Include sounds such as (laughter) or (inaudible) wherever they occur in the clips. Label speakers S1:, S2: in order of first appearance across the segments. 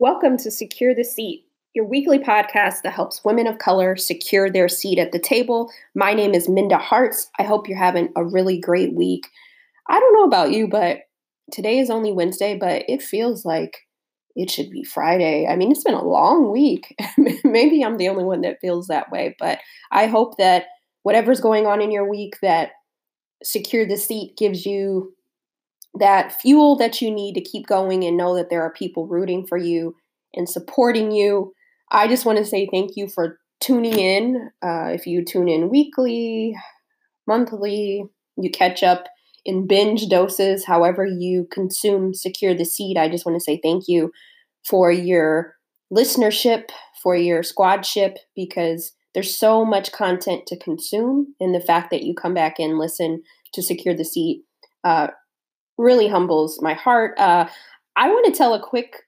S1: Welcome to Secure the Seat, your weekly podcast that helps women of color secure their seat at the table. My name is Minda Harts. I hope you're having a really great week. I don't know about you, but today is only Wednesday, but it feels like it should be Friday. I mean, it's been a long week. (laughs) Maybe I'm the only one that feels that way, but I hope that whatever's going on in your week that secure the seat gives you that fuel that you need to keep going and know that there are people rooting for you and supporting you. I just want to say thank you for tuning in. Uh, if you tune in weekly, monthly, you catch up in binge doses, however you consume Secure the Seat, I just want to say thank you for your listenership, for your squadship, because there's so much content to consume. And the fact that you come back and listen to Secure the Seat uh, really humbles my heart. Uh, I want to tell a quick,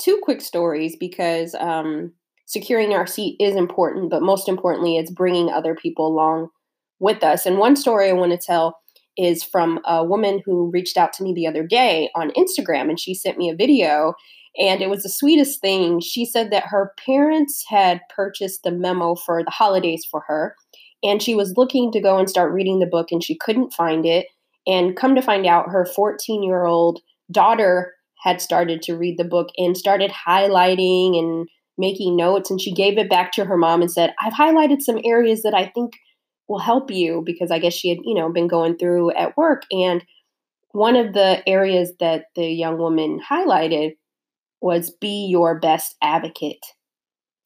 S1: two quick stories because um, securing our seat is important, but most importantly, it's bringing other people along with us. And one story I want to tell is from a woman who reached out to me the other day on Instagram and she sent me a video and it was the sweetest thing. She said that her parents had purchased the memo for the holidays for her and she was looking to go and start reading the book and she couldn't find it and come to find out, her 14 year old daughter had started to read the book and started highlighting and making notes. And she gave it back to her mom and said, I've highlighted some areas that I think will help you because I guess she had, you know, been going through at work. And one of the areas that the young woman highlighted was be your best advocate.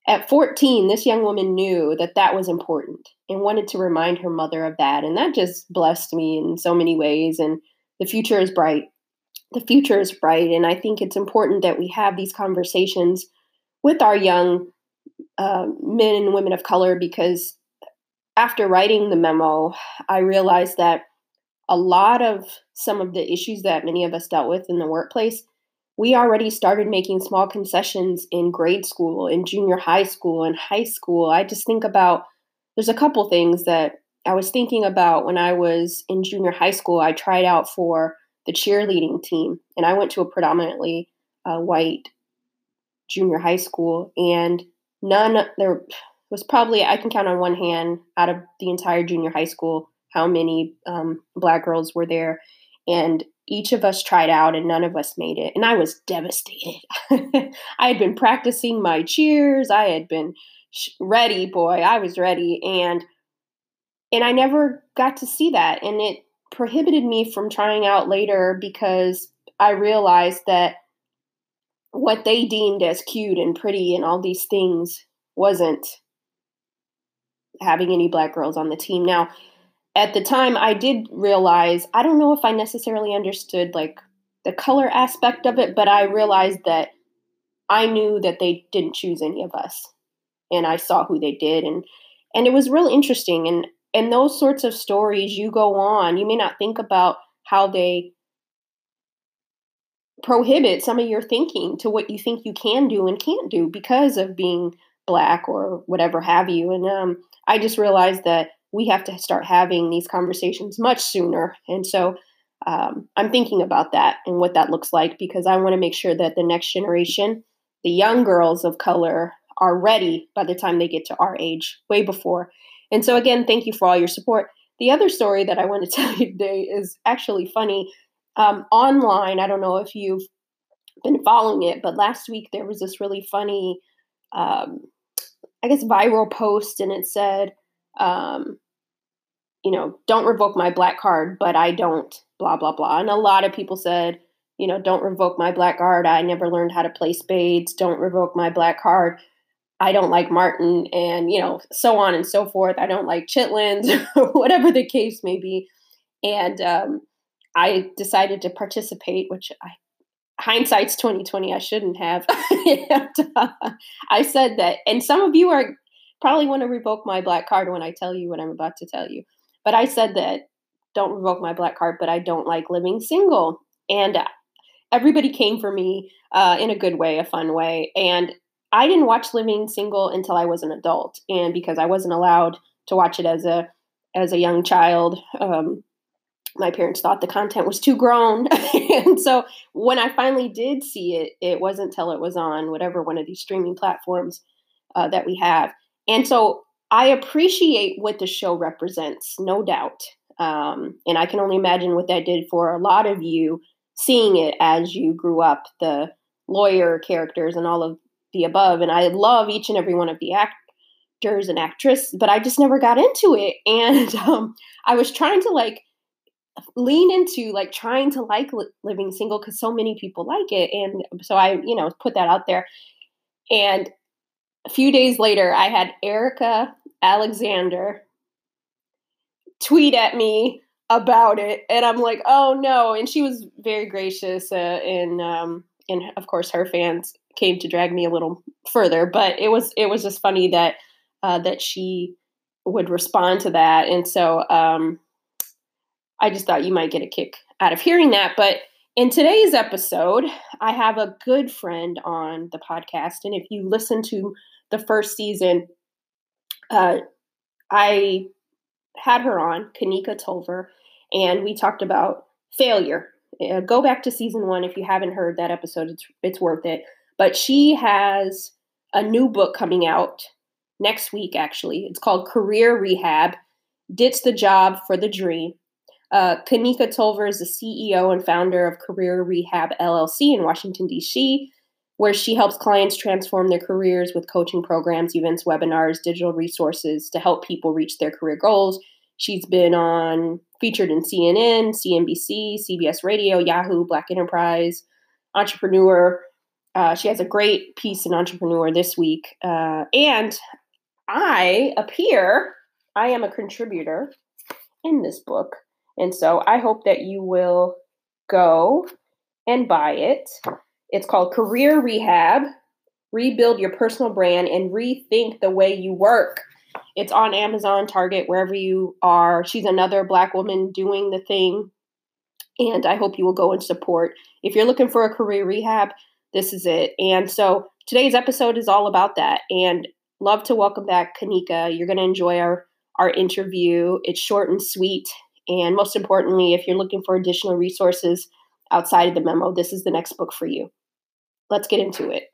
S1: At 14, this young woman knew that that was important and wanted to remind her mother of that. And that just blessed me in so many ways. And the future is bright. The future is bright. And I think it's important that we have these conversations with our young uh, men and women of color because after writing the memo, I realized that a lot of some of the issues that many of us dealt with in the workplace we already started making small concessions in grade school, in junior high school, in high school. I just think about there's a couple things that I was thinking about when I was in junior high school. I tried out for the cheerleading team, and I went to a predominantly uh, white junior high school, and none there was probably I can count on one hand out of the entire junior high school how many um, black girls were there, and each of us tried out and none of us made it and i was devastated. (laughs) I had been practicing my cheers i had been ready boy i was ready and and i never got to see that and it prohibited me from trying out later because i realized that what they deemed as cute and pretty and all these things wasn't having any black girls on the team. Now at the time I did realize I don't know if I necessarily understood like the color aspect of it, but I realized that I knew that they didn't choose any of us. And I saw who they did and and it was real interesting and and those sorts of stories you go on, you may not think about how they prohibit some of your thinking to what you think you can do and can't do because of being black or whatever have you. And um, I just realized that we have to start having these conversations much sooner. And so um, I'm thinking about that and what that looks like because I want to make sure that the next generation, the young girls of color, are ready by the time they get to our age, way before. And so, again, thank you for all your support. The other story that I want to (laughs) tell you today is actually funny. Um, online, I don't know if you've been following it, but last week there was this really funny, um, I guess, viral post, and it said, um, you know, don't revoke my black card, but I don't, blah, blah, blah. And a lot of people said, you know, don't revoke my black card. I never learned how to play spades. Don't revoke my black card. I don't like Martin, and, you know, so on and so forth. I don't like Chitlins, (laughs) whatever the case may be. And um, I decided to participate, which I hindsight's 2020 i shouldn't have (laughs) and, uh, i said that and some of you are probably want to revoke my black card when i tell you what i'm about to tell you but I said that don't revoke my black card, but I don't like living single. And everybody came for me uh, in a good way, a fun way. And I didn't watch Living Single until I was an adult, and because I wasn't allowed to watch it as a as a young child, um, my parents thought the content was too grown. (laughs) and so when I finally did see it, it wasn't till it was on whatever one of these streaming platforms uh, that we have. And so I appreciate what the show represents, no doubt. Um, and I can only imagine what that did for a lot of you seeing it as you grew up, the lawyer characters and all of the above. And I love each and every one of the actors and actresses, but I just never got into it. (laughs) And um, I was trying to like lean into like trying to like li- living single because so many people like it. And so I, you know, put that out there. And a few days later, I had Erika Alexander tweet at me about it, and I'm like, "Oh no!" And she was very gracious, uh, and um, and of course, her fans came to drag me a little further. But it was it was just funny that uh, that she would respond to that, and so um, I just thought you might get a kick out of hearing that. But in today's episode, I have a good friend on the podcast, and if you listen to the first season, uh, I had her on, Kanika Tolver, and we talked about failure. Uh, go back to season one if you haven't heard that episode; it's it's worth it. But she has a new book coming out next week. Actually, it's called Career Rehab: Ditch the Job for the Dream. Uh, Kanika Tolver is the CEO and founder of Career Rehab LLC in Washington D.C where she helps clients transform their careers with coaching programs, events, webinars, digital resources to help people reach their career goals. She's been on featured in CNN, CNBC, CBS Radio, Yahoo, Black Enterprise, Entrepreneur. Uh, she has a great piece in Entrepreneur this week. Uh, and I appear, I am a contributor in this book. And so I hope that you will go and buy it. It's called Career Rehab Rebuild Your Personal Brand and Rethink the Way You Work. It's on Amazon, Target, wherever you are. She's another Black woman doing the thing. And I hope you will go and support. If you're looking for a career rehab, this is it. And so today's episode is all about that. And love to welcome back Kanika. You're going to enjoy our, our interview. It's short and sweet. And most importantly, if you're looking for additional resources, outside of the memo, this is the next book for you. Let's get into it.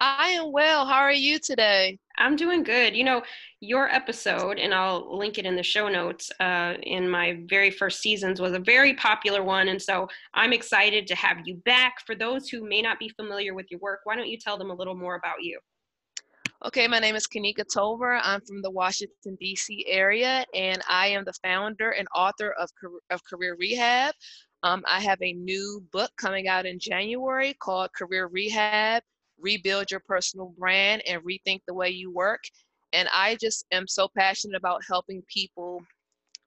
S2: I am well. How are you today?
S1: I'm doing good. You know, your episode, and I'll link it in the show notes, uh, in my very first seasons was a very popular one. And so I'm excited to have you back. For those who may not be familiar with your work, why don't you tell them a little more about you?
S2: Okay, my name is Kanika Tolver. I'm from the Washington, D.C. area, and I am the founder and author of, of Career Rehab, um, I have a new book coming out in January called Career Rehab Rebuild Your Personal Brand and Rethink the Way You Work. And I just am so passionate about helping people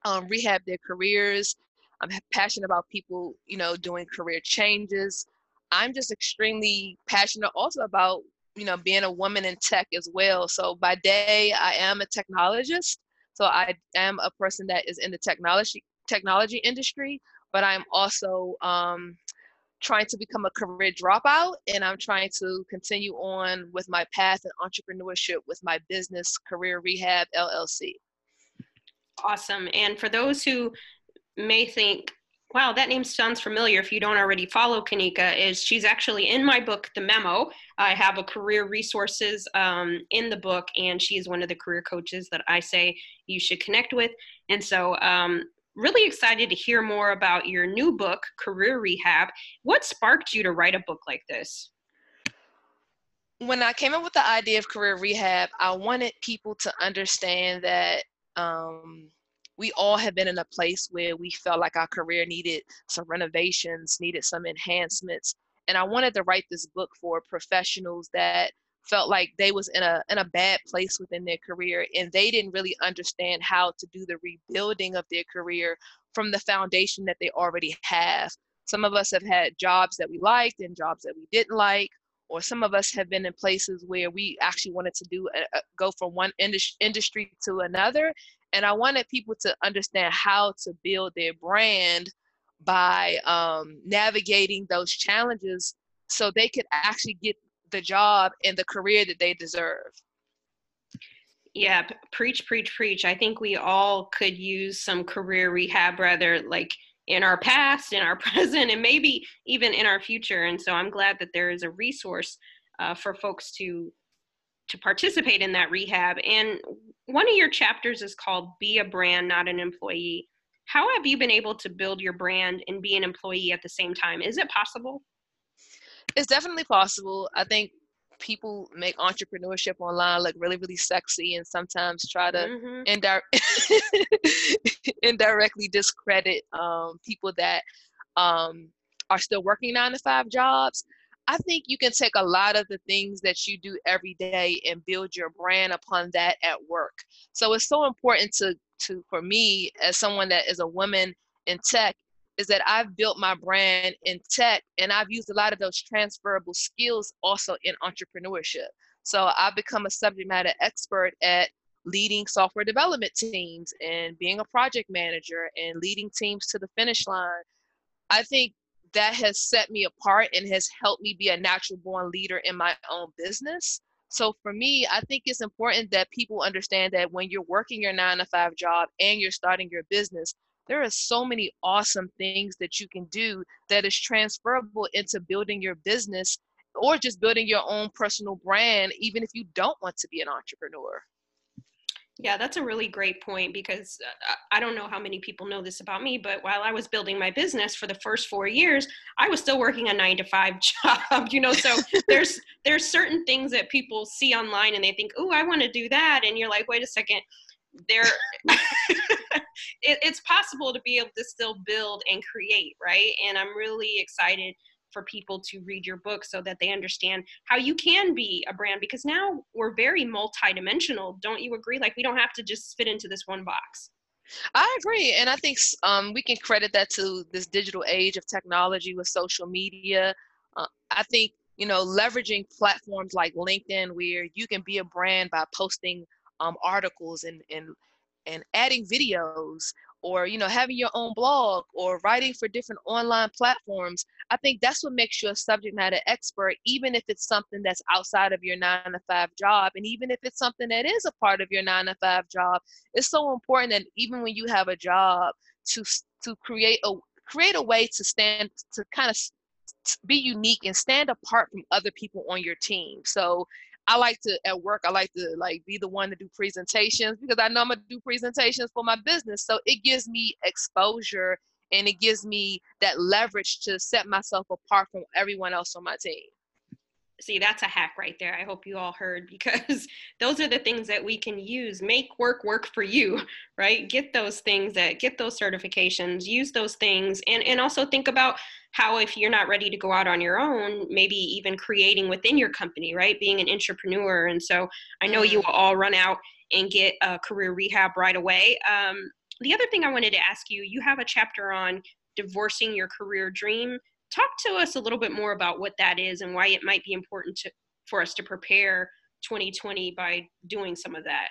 S2: um, rehab their careers. I'm passionate about people, you know, doing career changes. I'm just extremely passionate also about, you know, being a woman in tech as well. So by day, I am a technologist. So I am a person that is in the technology technology industry, but I'm also um, trying to become a career dropout and I'm trying to continue on with my path in entrepreneurship with my business, Career Rehab LLC.
S1: Awesome. And for those who may think, wow, that name sounds familiar if you don't already follow Kanika, is she's actually in my book, The Memo. I have a career resources um, in the book, and she is one of the career coaches that I say you should connect with. And so um, really excited to hear more about your new book, Career Rehab. What sparked you to write a book like this?
S2: When I came up with the idea of career rehab, I wanted people to understand that um, we all have been in a place where we felt like our career needed some renovations, needed some enhancements. And I wanted to write this book for professionals that felt like they was in a in a bad place within their career and they didn't really understand how to do the rebuilding of their career from the foundation that they already have. Some of us have had jobs that we liked and jobs that we didn't like or some of us have been in places where we actually wanted to do a, a, go from one indus- industry to another. And i wanted people to understand how to build their brand by um, navigating those challenges so they could actually get the job and the career that they deserve.
S3: Yeah, preach, preach, preach. I think we all could use some career rehab, rather like in our past, in our (laughs) present, and maybe even in our future. And so I'm glad that there is a resource uh, for folks to to participate in that rehab. And one of your chapters is called "Be a Brand, Not an Employee." How have you been able to build your brand and be an employee at the same time? Is it possible?
S2: It's definitely possible. I think people make entrepreneurship online look really really sexy and sometimes try to mm-hmm. indir- (laughs) indirectly discredit um, people that um, are still working nine to five jobs i think you can take a lot of the things that you do every day and build your brand upon that at work so it's so important to to for me as someone that is a woman in tech is that I've built my brand in tech and I've used a lot of those transferable skills also in entrepreneurship. So I've become a subject matter expert at leading software development teams and being a project manager and leading teams to the finish line. I think that has set me apart and has helped me be a natural born leader in my own business. So for me, I think it's important that people understand that when you're working your nine to five job and you're starting your business, there are so many awesome things that you can do that is transferable into building your business or just building your own personal brand, even if you don't want to be an entrepreneur.
S3: Yeah, that's a really great point because uh, I don't know how many people know this about me, but while I was building my business for the first 4 years, I was still working a 9 to 5 (laughs) job, you know, so (laughs) there's there's certain things that people see online and they think, "Oh, I want to do that." And you're like, "Wait a second, there (laughs) it, it's possible to be able to still build and create right? And i'm really excited for people to read your book so that they understand how you can be a brand because now we're very multidimensional. Don't you agree? Like we don't have to just fit into this one box.
S2: I agree, and I think um, we can credit that to this digital age of technology with social media. Uh, I think you know leveraging platforms like LinkedIn, where you can be a brand by posting um, articles and, and and adding videos or you know having your own blog or writing for different online platforms i think that's what makes you a subject matter expert even if it's something that's outside of your nine to five job. And even if it's something that is a part of your nine to five job it's so important that even when you have a job to to create a create a way to stand to kind of be unique and stand apart from other people on your team. So I like to at work. I like to like be the one to do presentations because I know I'm gonna do presentations for my business. So it gives me exposure and it gives me that leverage to set myself apart from everyone else on my team
S3: see that's a hack right there. I hope you all heard because (laughs) those are the things that we can use. Make work work for you (laughs) right? Get those things that get those certifications use those things and and also think about how if you're not ready to go out on your own maybe even creating within your company right? Being an entrepreneur. And so i know you mm-hmm. will all run out and get a career rehab right away. Um, the other thing i wanted to ask you you have a chapter on divorcing your career dream talk to us a little bit more about what that is and why it might be important to, for us to prepare 2020 by doing some of that.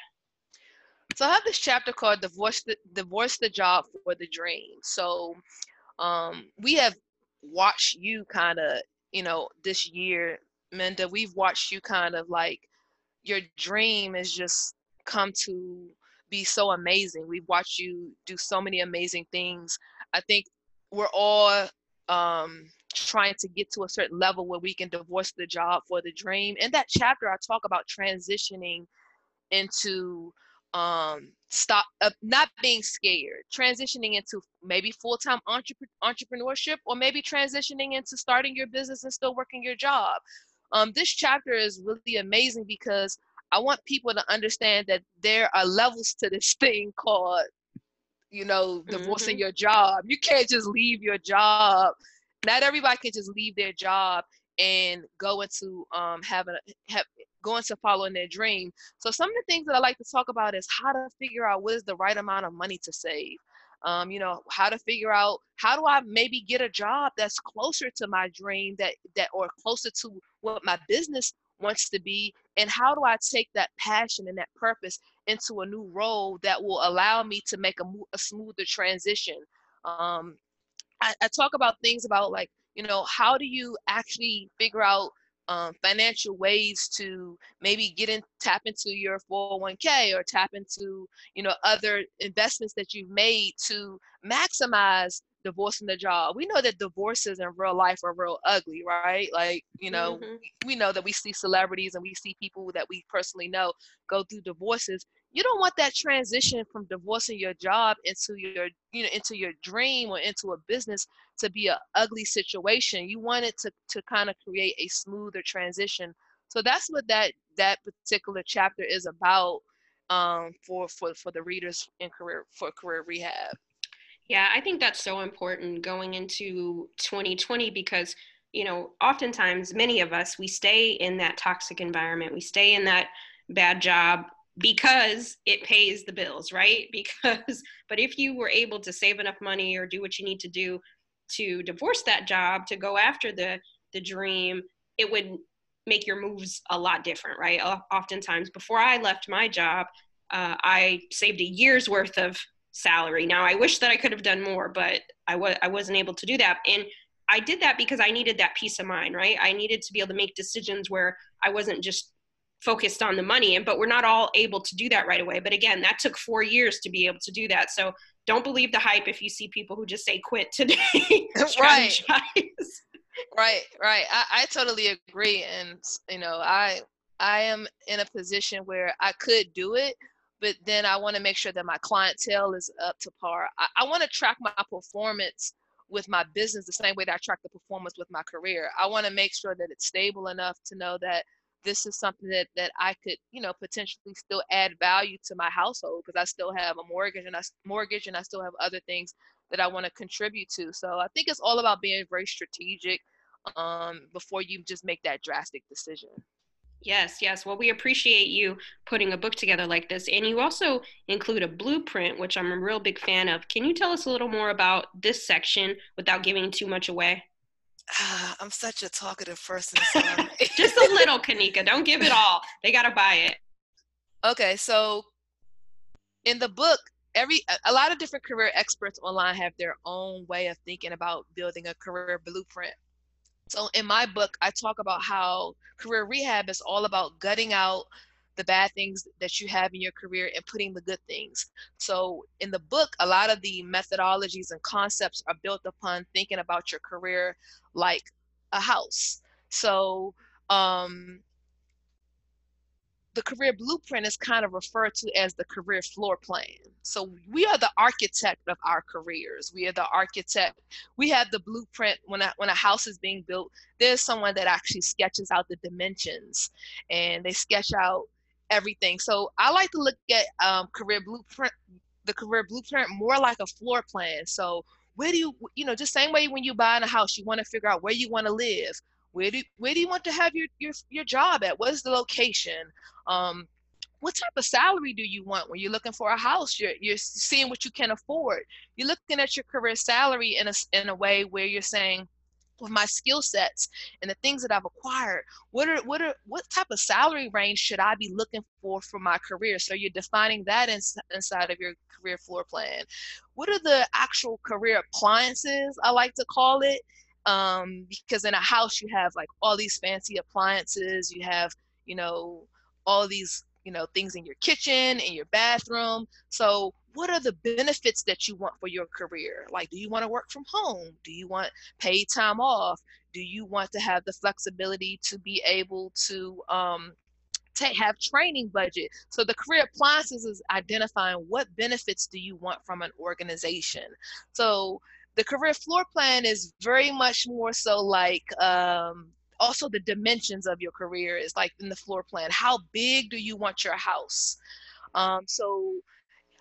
S2: So I have this chapter called "Divorce the Divorce the Job for the Dream." So um, we have watched you kind of, you know, this year, Minda. We've watched you kind of like your dream has just come to be so amazing. We've watched you do so many amazing things. I think we're all um, trying to get to a certain level where we can divorce the job for the dream. In that chapter, I talk about transitioning into um stop uh, not being scared transitioning into maybe full-time entrep- entrepreneurship or maybe transitioning into starting your business and still working your job um this chapter is really amazing because i want people to understand that there are levels to this (laughs) thing called you know, divorcing mm-hmm. your job. You can't just leave your job. Not everybody can just leave their job and go into um having have going to following their dream. So some of the things that I like to talk about is how to figure out what is the right amount of money to save. Um, you know, how to figure out how do I maybe get a job that's closer to my dream that that or closer to what my business wants to be and how do i take that passion and that purpose into a new role that will allow me to make a, a smoother transition? Um, I, I, talk about things about like you know how do you actually figure out um, financial ways to maybe get in tap into your 401k or tap into you know other investments that you've made to maximize divorcing the job. We know that divorces in real life are real ugly right? Like you know mm-hmm. we know that we see celebrities and we see people that we personally know go through divorces. You don't want that transition from divorcing your job into your you know into your dream or into a business to be an ugly situation. You want it to to kind of create a smoother transition. So that's what that that particular chapter is about um, for for for the readers in career for career rehab
S3: yeah i think that's so important going into 2020 because you know oftentimes many of us we stay in that toxic environment we stay in that bad job because it pays the bills, right? (laughs) Because, but if you were able to save enough money or do what you need to do to divorce that job to go after the the dream, it would make your moves a lot different, right? Oftentimes, before I left my job, uh, I saved a year's worth of salary. Now, I wish that I could have done more, but I was I wasn't able to do that, and I did that because I needed that peace of mind, right? I needed to be able to make decisions where I wasn't just focused on the money and but we're not all able to do that right away. But again that took four years to be able to do that. So don't believe the hype if you see people who just say quit today. (laughs) (laughs)
S2: Right. Right right. I, I totally agree. And you know i i am in a position where i could do it but then i want to make sure that my clientele is up to par i, I want to track my performance with my business the same way that i track the performance with my career i want to make sure that it's stable enough to know that this is something that that I could, you know, potentially still add value to my household because I still have a mortgage and I mortgage and I still have other things that I want to contribute to. So I think it's all about being very strategic um, before you just make that drastic decision.
S3: Yes, yes. Well, we appreciate you putting a book together like this. And you also include a blueprint, which I'm a real big fan of. Can you tell us a little more about this section without giving too much away? (sighs)
S2: I'm such a talkative person. So (laughs)
S3: Just a little, Kanika. Don't give it all. They got to buy it.
S2: Okay, so in the book, every a lot of different career experts online have their own way of thinking about building a career blueprint. So in my book, I talk about how career rehab is all about gutting out the bad things that you have in your career and putting the good things. So in the book, a lot of the methodologies and concepts are built upon thinking about your career like a house. So um, the career blueprint is kind of referred to as the career floor plan. So we are the architect of our careers. We are the architect. We have the blueprint when a, when a house is being built. There's someone that actually sketches out the dimensions, and they sketch out everything. So I like to look at um, career blueprint, the career blueprint more like a floor plan. So where do you, you know, just same way when you buy in a house, you want to figure out where you want to live. Where do where do you want to have your your your job at? What is the location? Um, what type of salary do you want when you're looking for a house? You're you're seeing what you can afford. You're looking at your career salary in a in a way where you're saying, with my skill sets and the things that I've acquired, what are what are what type of salary range should I be looking for for my career? So you're defining that in, inside of your career floor plan. What are the actual career appliances I like to call it? Um, because in a house you have like all these fancy appliances, you have you know all these you know things in your kitchen in your bathroom. So what are the benefits that you want for your career? Like do you want to work from home? Do you want paid time off? Do you want to have the flexibility to be able to um, have training budget? So the career appliances is identifying what benefits do you want from an organization. So the career floor plan is very much more so like um, also the dimensions of your career is like in the floor plan. How big do you want your house? Um, so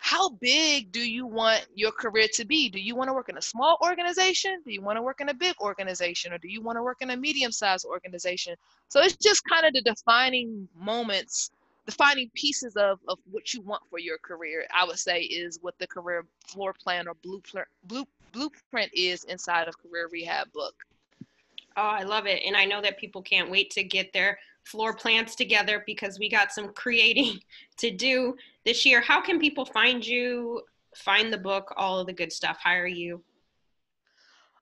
S2: how big do you want your career to be? Do you want to work in a small organization? Do you want to work in a big organization? Or do you want to work in a medium-sized organization? So it's just kind of the defining moments defining pieces of, of what you want for your career i would say is what the career floor plan or blueprint blue, blueprint is inside of career rehab book
S3: Oh, I love it. And I know that people can't wait to get their floor plans together because we got some creating (laughs) to do this year. How can people find you, find the book, all of the good stuff, hire you?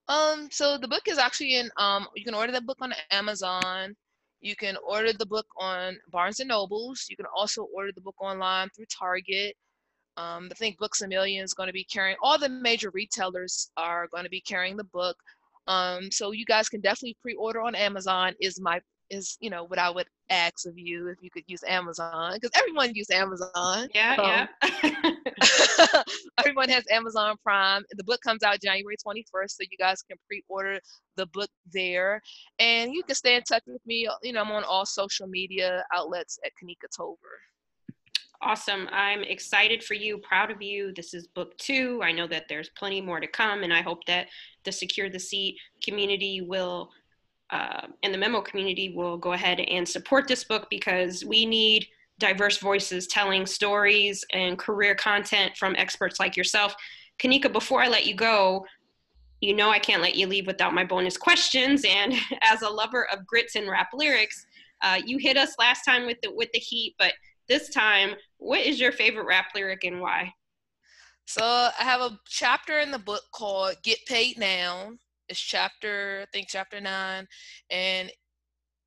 S2: Um, so the book is actually in um you can order the book on Amazon. You can order the book on Barnes and Nobles. You can also order the book online through Target. Um, I think Books a Million is going to be carrying, all the major retailers are going to be carrying the book. Um, so you guys can definitely pre-order on Amazon is my is you know what I would ask of you if you could use Amazon because everyone uses Amazon.
S1: Yeah, um,
S2: yeah. (laughs) (laughs) everyone has Amazon Prime. The book comes out January 21st, so you guys can pre-order the book there, and you can stay in touch with me. You know, I'm on all social media outlets at Kanika Tolver.
S3: Awesome. I'm excited for you, proud of you. This is book two. I know that there's plenty more to come, and I hope that the Secure the Seat community will uh, and the memo community will go ahead and support this book because we need diverse voices telling stories and career content from experts like yourself. Kanika, before I let you go, you know I can't let you leave without my bonus questions. And (laughs) as a lover of grits and rap lyrics, uh, you hit us last time with the with the heat, but this time, what is your favorite rap lyric and why?
S2: So I have a chapter in the book called "Get Paid Now." It's chapter, I think chapter nine, and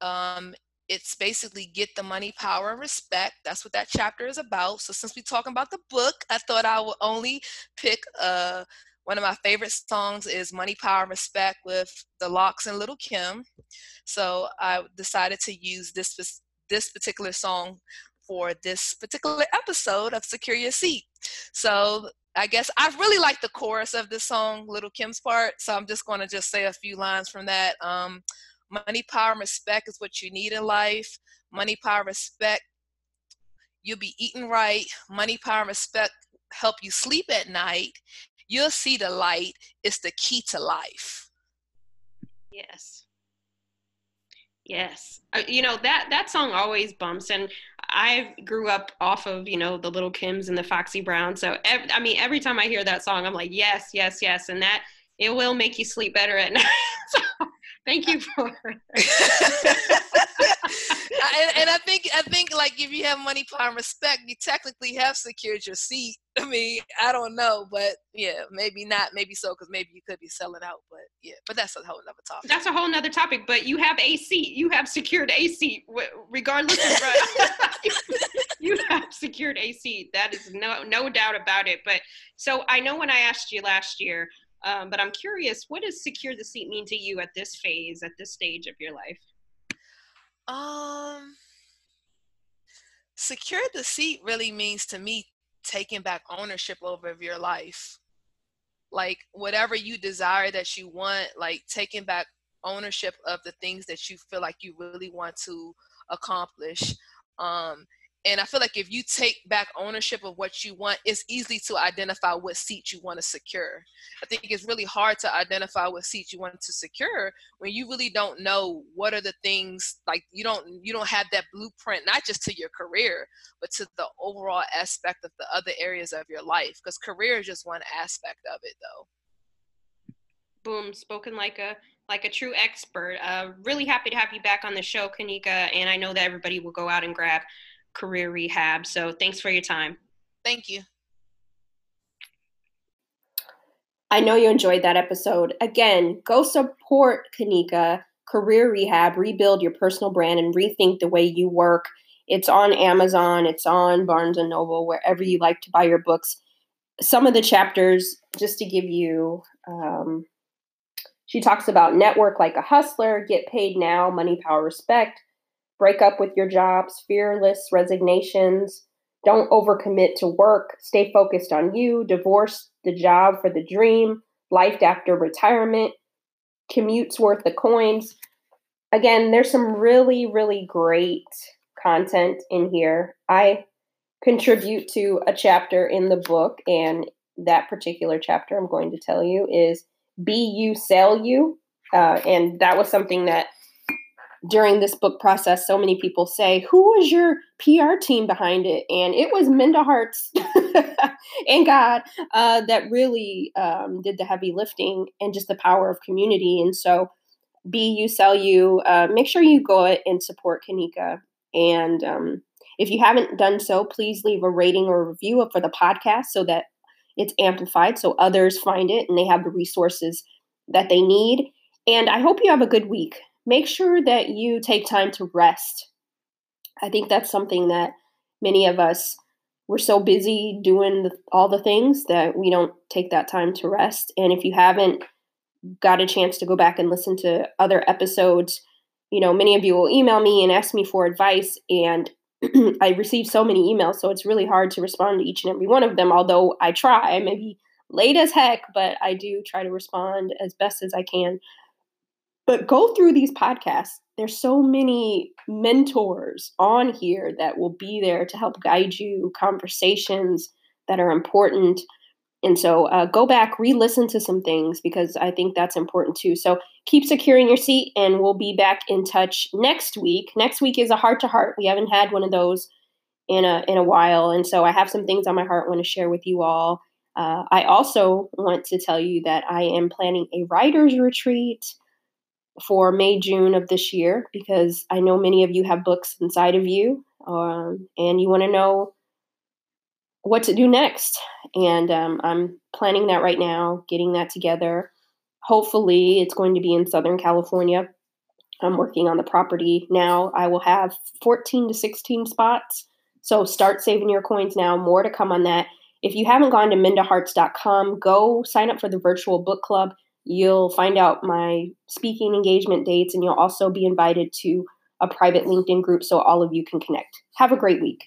S2: um, it's basically get the money, power, and respect. That's what that chapter is about. So since we're talking about the book, I thought I would only pick uh, one of my favorite songs is Money, Power, and Respect with the LOX and Little Kim. So I decided to use this this particular song for this particular episode of Secure Your Seat. So I guess I really like the chorus of this song, Little Kim's part. So I'm just going to just say a few lines from that. Um, money, power, respect is what you need in life. Money, power, respect. You'll be eating right. Money, power, respect help you sleep at night. You'll see the light. It's the key to life.
S3: Yes. Yes. Uh, you know, that that song always bumps and I grew up off of, you know, the Little Kims and the Foxy Brown. So ev- I mean, every time I hear that song, I'm like, yes, yes, yes, and that it will make you sleep better at (laughs) night. so thank you for (laughs)
S2: and, and I think I think like if you have money, power, and respect, you technically have secured your seat. (laughs) I mean, I don't know, but yeah, maybe not, maybe so, because maybe you could be selling out. But yeah, but that's a whole other topic.
S3: That's a whole nother topic. But you have a seat. You have secured a seat, regardless of (laughs) you have secured a seat. That is no no doubt about it. But so I know when I asked you last year. Um, but I'm curious, what does secure the seat mean to you at this phase, at this stage of your life?
S2: Um, secure the seat really means to me taking back ownership over your life. Like whatever you desire that you want, like taking back ownership of the things that you feel like you really want to accomplish. Um, and I feel like if you take back ownership of what you want, it's easy to identify what seat you want to secure. I think it's really hard to identify what seat you want to secure when you really don't know what are the things like you don't you don't have that blueprint not just to your career but to the overall aspect of the other areas of your life because career is just one aspect of it though.
S3: Boom, spoken like a like a true expert. Uh, really happy to have you back on the show, Kanika, and I know that everybody will go out and grab career rehab. So thanks for your time.
S2: Thank you.
S1: I know you enjoyed that episode. Again, go support Kanika Career Rehab, rebuild your personal brand, and rethink the way you work. It's on Amazon, it's on Barnes and Noble, wherever you like to buy your books. Some of the chapters, just to give you, um, she talks about network like a hustler, get paid now, money, power, respect, break up with your jobs, fearless resignations, don't overcommit to work, stay focused on you, divorce the job for the dream, life after retirement, commutes worth the coins. Again, there's some really, really great content in here. I contribute to a chapter in the book, and that particular chapter I'm going to tell you is Be You Sell You. Uh, and that was something that during this book process, so many people say, Who was your PR team behind it? And it was Minda Harts (laughs) and God uh, that really um, did the heavy lifting and just the power of community. And so, be you, sell you, uh, make sure you go and support Kanika. And um, if you haven't done so, please leave a rating or review for the podcast so that it's amplified so others find it and they have the resources that they need. And I hope you have a good week make sure that you take time to rest. I think that's something that many of us we're so busy doing the, all the things that we don't take that time to rest. And if you haven't got a chance to go back and listen to other episodes, you know, many of you will email me and ask me for advice. And (clears throat) I receive so many emails, so it's really hard to respond to each and every one of them, although I try. Maybe late as heck, but I do try to respond as best as I can. But go through these podcasts. There's so many mentors on here that will be there to help guide you, conversations that are important. And so uh, go back, re listen to some things because I think that's important too. So keep securing your seat, and we'll be back in touch next week. Next week is a heart to heart. We haven't had one of those in a, in a while. And so I have some things on my heart I want to share with you all. Uh, I also want to tell you that I am planning a writer's retreat for May, June of this year because I know many of you have books inside of you um, and you want to know what to do next. And um, I'm planning that right now, getting that together. Hopefully, it's going to be in Southern California. I'm working on the property now. I will have 14 to 16 spots. So start saving your coins now. More to come on that. If you haven't gone to mindaharts.com, go sign up for the virtual book club. You'll find out my speaking engagement dates, and you'll also be invited to a private LinkedIn group so all of you can connect. Have a great week.